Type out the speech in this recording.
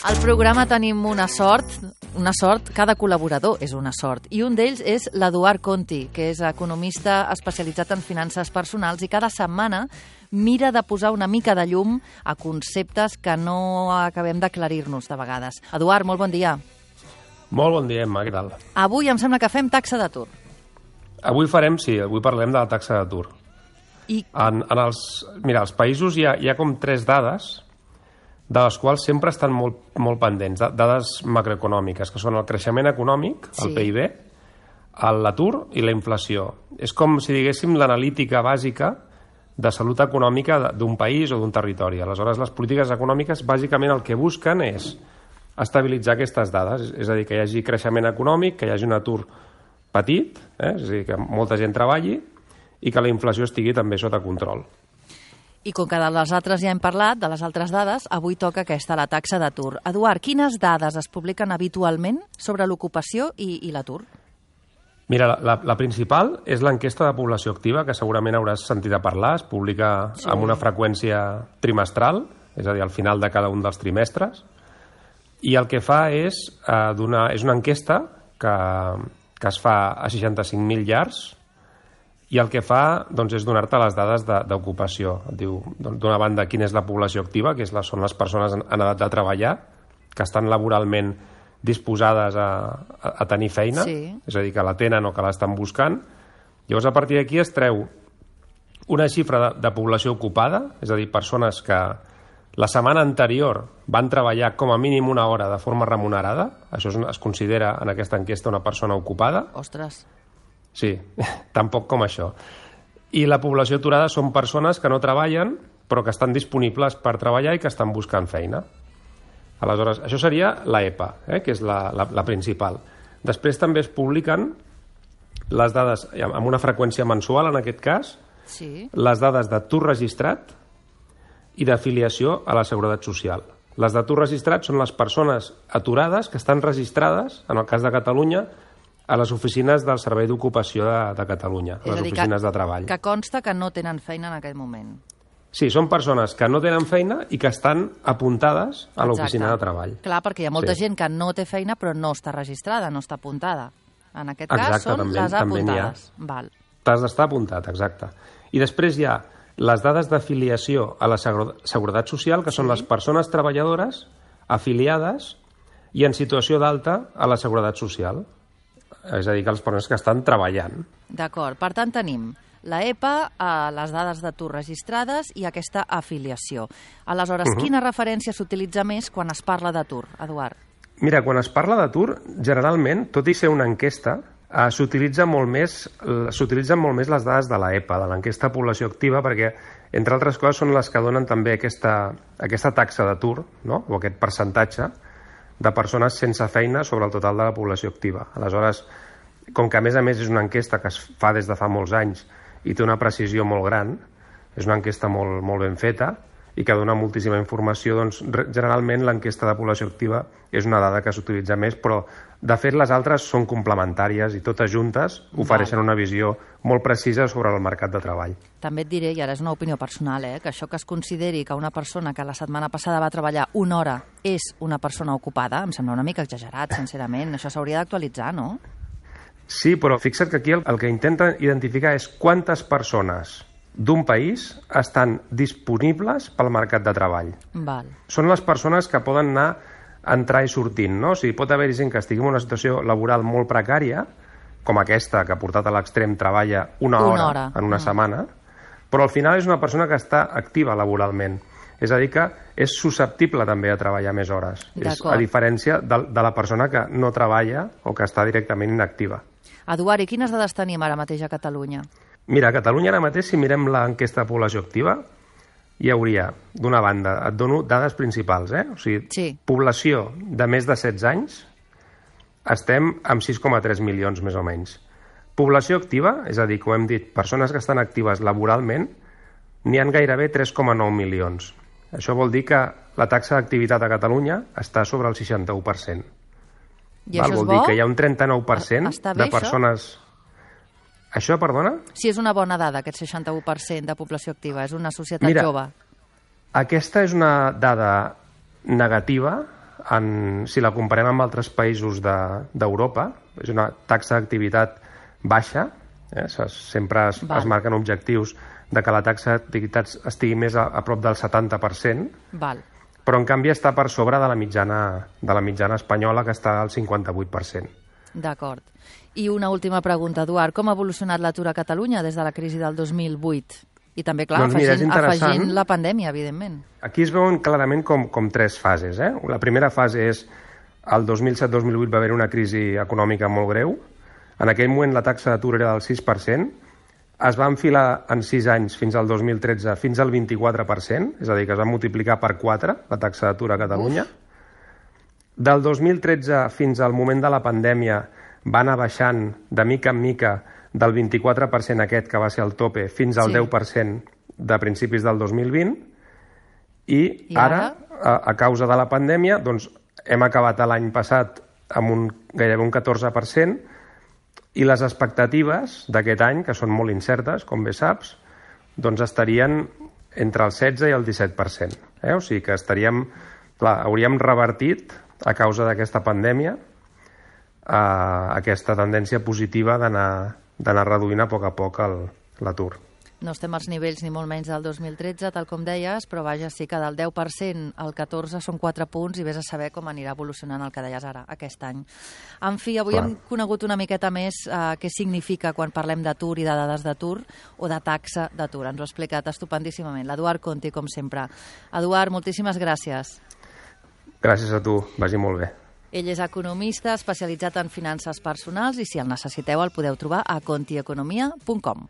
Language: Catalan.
Al programa tenim una sort, una sort, cada col·laborador és una sort, i un d'ells és l'Eduard Conti, que és economista especialitzat en finances personals i cada setmana mira de posar una mica de llum a conceptes que no acabem d'aclarir-nos de vegades. Eduard, molt bon dia. Molt bon dia, Emma, què tal? Avui em sembla que fem taxa d'atur. Avui farem, sí, avui parlem de la taxa d'atur. I En, en els, mira, als països hi ha, hi ha com tres dades de les quals sempre estan molt, molt pendents, da- dades macroeconòmiques, que són el creixement econòmic, el Sí. PIB, el- l'atur i la inflació. És com si diguéssim l'analítica bàsica de salut econòmica d'un país o d'un territori. Aleshores, les polítiques econòmiques bàsicament el que busquen és estabilitzar aquestes dades, és a dir, que hi hagi creixement econòmic, que hi hagi un atur petit, eh? és a dir, que molta gent treballi i que la inflació estigui també sota control. I com que de les altres ja hem parlat, de les altres dades, avui toca aquesta, la taxa d'atur. Eduard, quines dades es publiquen habitualment sobre l'ocupació i, i l'atur? Mira, la, la, la principal és l'enquesta de població activa, que segurament hauràs sentit a parlar, es publica sí. amb una freqüència trimestral, és a dir, al final de cada un dels trimestres, i el que fa és, eh, donar, és una enquesta que, que es fa a 65.000 llars, i el que fa doncs, és donar-te les dades de- d'ocupació. Et diu, doncs, d'una banda, quina és la població activa, que és la, són les persones en, en edat de treballar, que estan laboralment disposades a, a, a tenir feina, Sí. és a dir, que la tenen o que l'estan buscant. Llavors, a partir d'aquí es treu una xifra de, de població ocupada, és a dir, persones que la setmana anterior van treballar com a mínim una hora de forma remunerada, això es, es considera en aquesta enquesta una persona ocupada, Ostres, Sí, tan poc com això. I la població aturada són persones que no treballen, però que estan disponibles per treballar i que estan buscant feina. Aleshores, això seria la EPA, eh, que és la, la, la principal. Després també es publiquen les dades, amb una freqüència mensual en aquest cas, sí. les dades d'atur registrat i d'afiliació a la Seguretat Social. Les d'atur registrat són les persones aturades que estan registrades, en el cas de Catalunya, a les oficines del Servei d'Ocupació de, de Catalunya, a les dir, oficines de treball. que consta que no tenen feina en aquest moment. Sí, són persones que no tenen feina i que estan apuntades a l'oficina de treball. Clar, perquè hi ha molta Sí. gent que no té feina però no està registrada, no està apuntada. En aquest Exacte, cas són també- les apuntades. Val. T'has d'estar apuntat, exacte. I després hi ha les dades d'afiliació a la Seguretat Social, que són les persones treballadores afiliades i en situació d'alta a la Seguretat Social. És a dir, que les persones que estan treballant. D'acord. Per tant, tenim la EPA, eh, les dades d'atur registrades i aquesta afiliació. Aleshores, Mhm. quina referència s'utilitza més quan es parla d'atur, Eduard? Mira, quan es parla d'atur, generalment, tot i ser una enquesta, eh, s'utilitza molt més s'utilitzen molt més les dades de la EPA, de l'enquesta de població activa, perquè, entre altres coses, són les que donen també aquesta, aquesta taxa d'atur, no? o aquest percentatge de persones sense feina sobre el total de la població activa. Aleshores, com que a més a més és una enquesta que es fa des de fa molts anys i té una precisió molt gran, és una enquesta molt, molt ben feta i que dona moltíssima informació, doncs generalment l'enquesta de població activa és una dada que s'utilitza més, però de fet les altres són complementàries i totes juntes ofereixen una visió molt precisa sobre el mercat de treball. També et diré, i ara és una opinió personal, eh, que això que es consideri que una persona que la setmana passada va treballar una hora és una persona ocupada, em sembla una mica exagerat, sincerament. Això s'hauria d'actualitzar, no? Sí, però fixa't que aquí el, el que intenta identificar és quantes persones d'un país estan disponibles pel mercat de treball. Val. són les persones que poden anar entrar i sortint, no? O sigui, pot haver-hi gent que estigui en una situació laboral molt precària, com aquesta, que portat a l'extrem treballa una, Una hora, hora. en una Mm. setmana, però al final és una persona que està activa laboralment. És a dir, que és susceptible també a treballar més hores. És, a diferència de, de la persona que no treballa o que està directament inactiva. Eduard, i quines dades tenim ara mateix a Catalunya? Mira, a Catalunya ara mateix, si mirem l'enquesta de població activa, hi hauria, d'una banda, et dono dades principals, eh? O sigui, Sí. població de més de 16 anys, estem amb 6,3 milions, més o menys. Població activa, és a dir, com hem dit, persones que estan actives laboralment, n'hi han gairebé 3,9 milions. Això vol dir que la taxa d'activitat a Catalunya està sobre el 61%. I Val? això és Vol bo? dir que hi ha un 39% Està bé, de persones... Això, perdona? Sí, és una bona dada, aquest 61% de població activa. És una societat Mira, jove. Aquesta és una dada negativa en, si la comparem amb altres països d'Europa, de, és una taxa d'activitat baixa, eh? sempre es, es marquen objectius de que la taxa d'activitat estigui més a, a prop del 70%, Val. però en canvi està per sobre de la mitjana, de la mitjana espanyola, que està al 58%. D'acord. I una última pregunta, Eduard. Com ha evolucionat l'atur a Catalunya des de la crisi del 2008? I també, clar, doncs mira, afegint, afegint la pandèmia, evidentment. Aquí es veuen clarament com, com tres fases. Eh? La primera fase és el 2007-2008 va haver una crisi econòmica molt greu. En aquell moment la taxa d'atur era del 6%. Es va enfilar en 6 anys fins al 2013 fins al 24%, és a dir, que es va multiplicar per 4 la taxa d'atur a Catalunya. Uf. Del 2013 fins al moment de la pandèmia va anar baixant de mica en mica del 24% aquest, que va ser el tope, fins al sí. 10% de principis del 2020, i, I ara, ara a, a causa de la pandèmia, doncs, hem acabat l'any passat amb un, gairebé un 14%, i les expectatives d'aquest any, que són molt incertes, com bé saps, doncs estarien entre el 16 i el 17%. Eh? O sigui que estaríem, clar, hauríem revertit a causa d'aquesta pandèmia eh, aquesta tendència positiva d'anar reduint a poc a poc l'atur. No estem als nivells ni molt menys del 2013, tal com deies, però vaja, sí que del 10% al 14 són 4 punts i vés a saber com anirà evolucionant el que deies ara, aquest any. En fi, avui Clar. hem conegut una miqueta més eh, què significa quan parlem d'atur i de dades d'atur o de taxa d'atur. Ens ho ha explicat estupendíssimament l'Eduard Conti, com sempre. Eduard, moltíssimes gràcies. Gràcies a tu, vagi molt bé. Ell és economista especialitzat en finances personals i si el necessiteu el podeu trobar a contieconomia.com.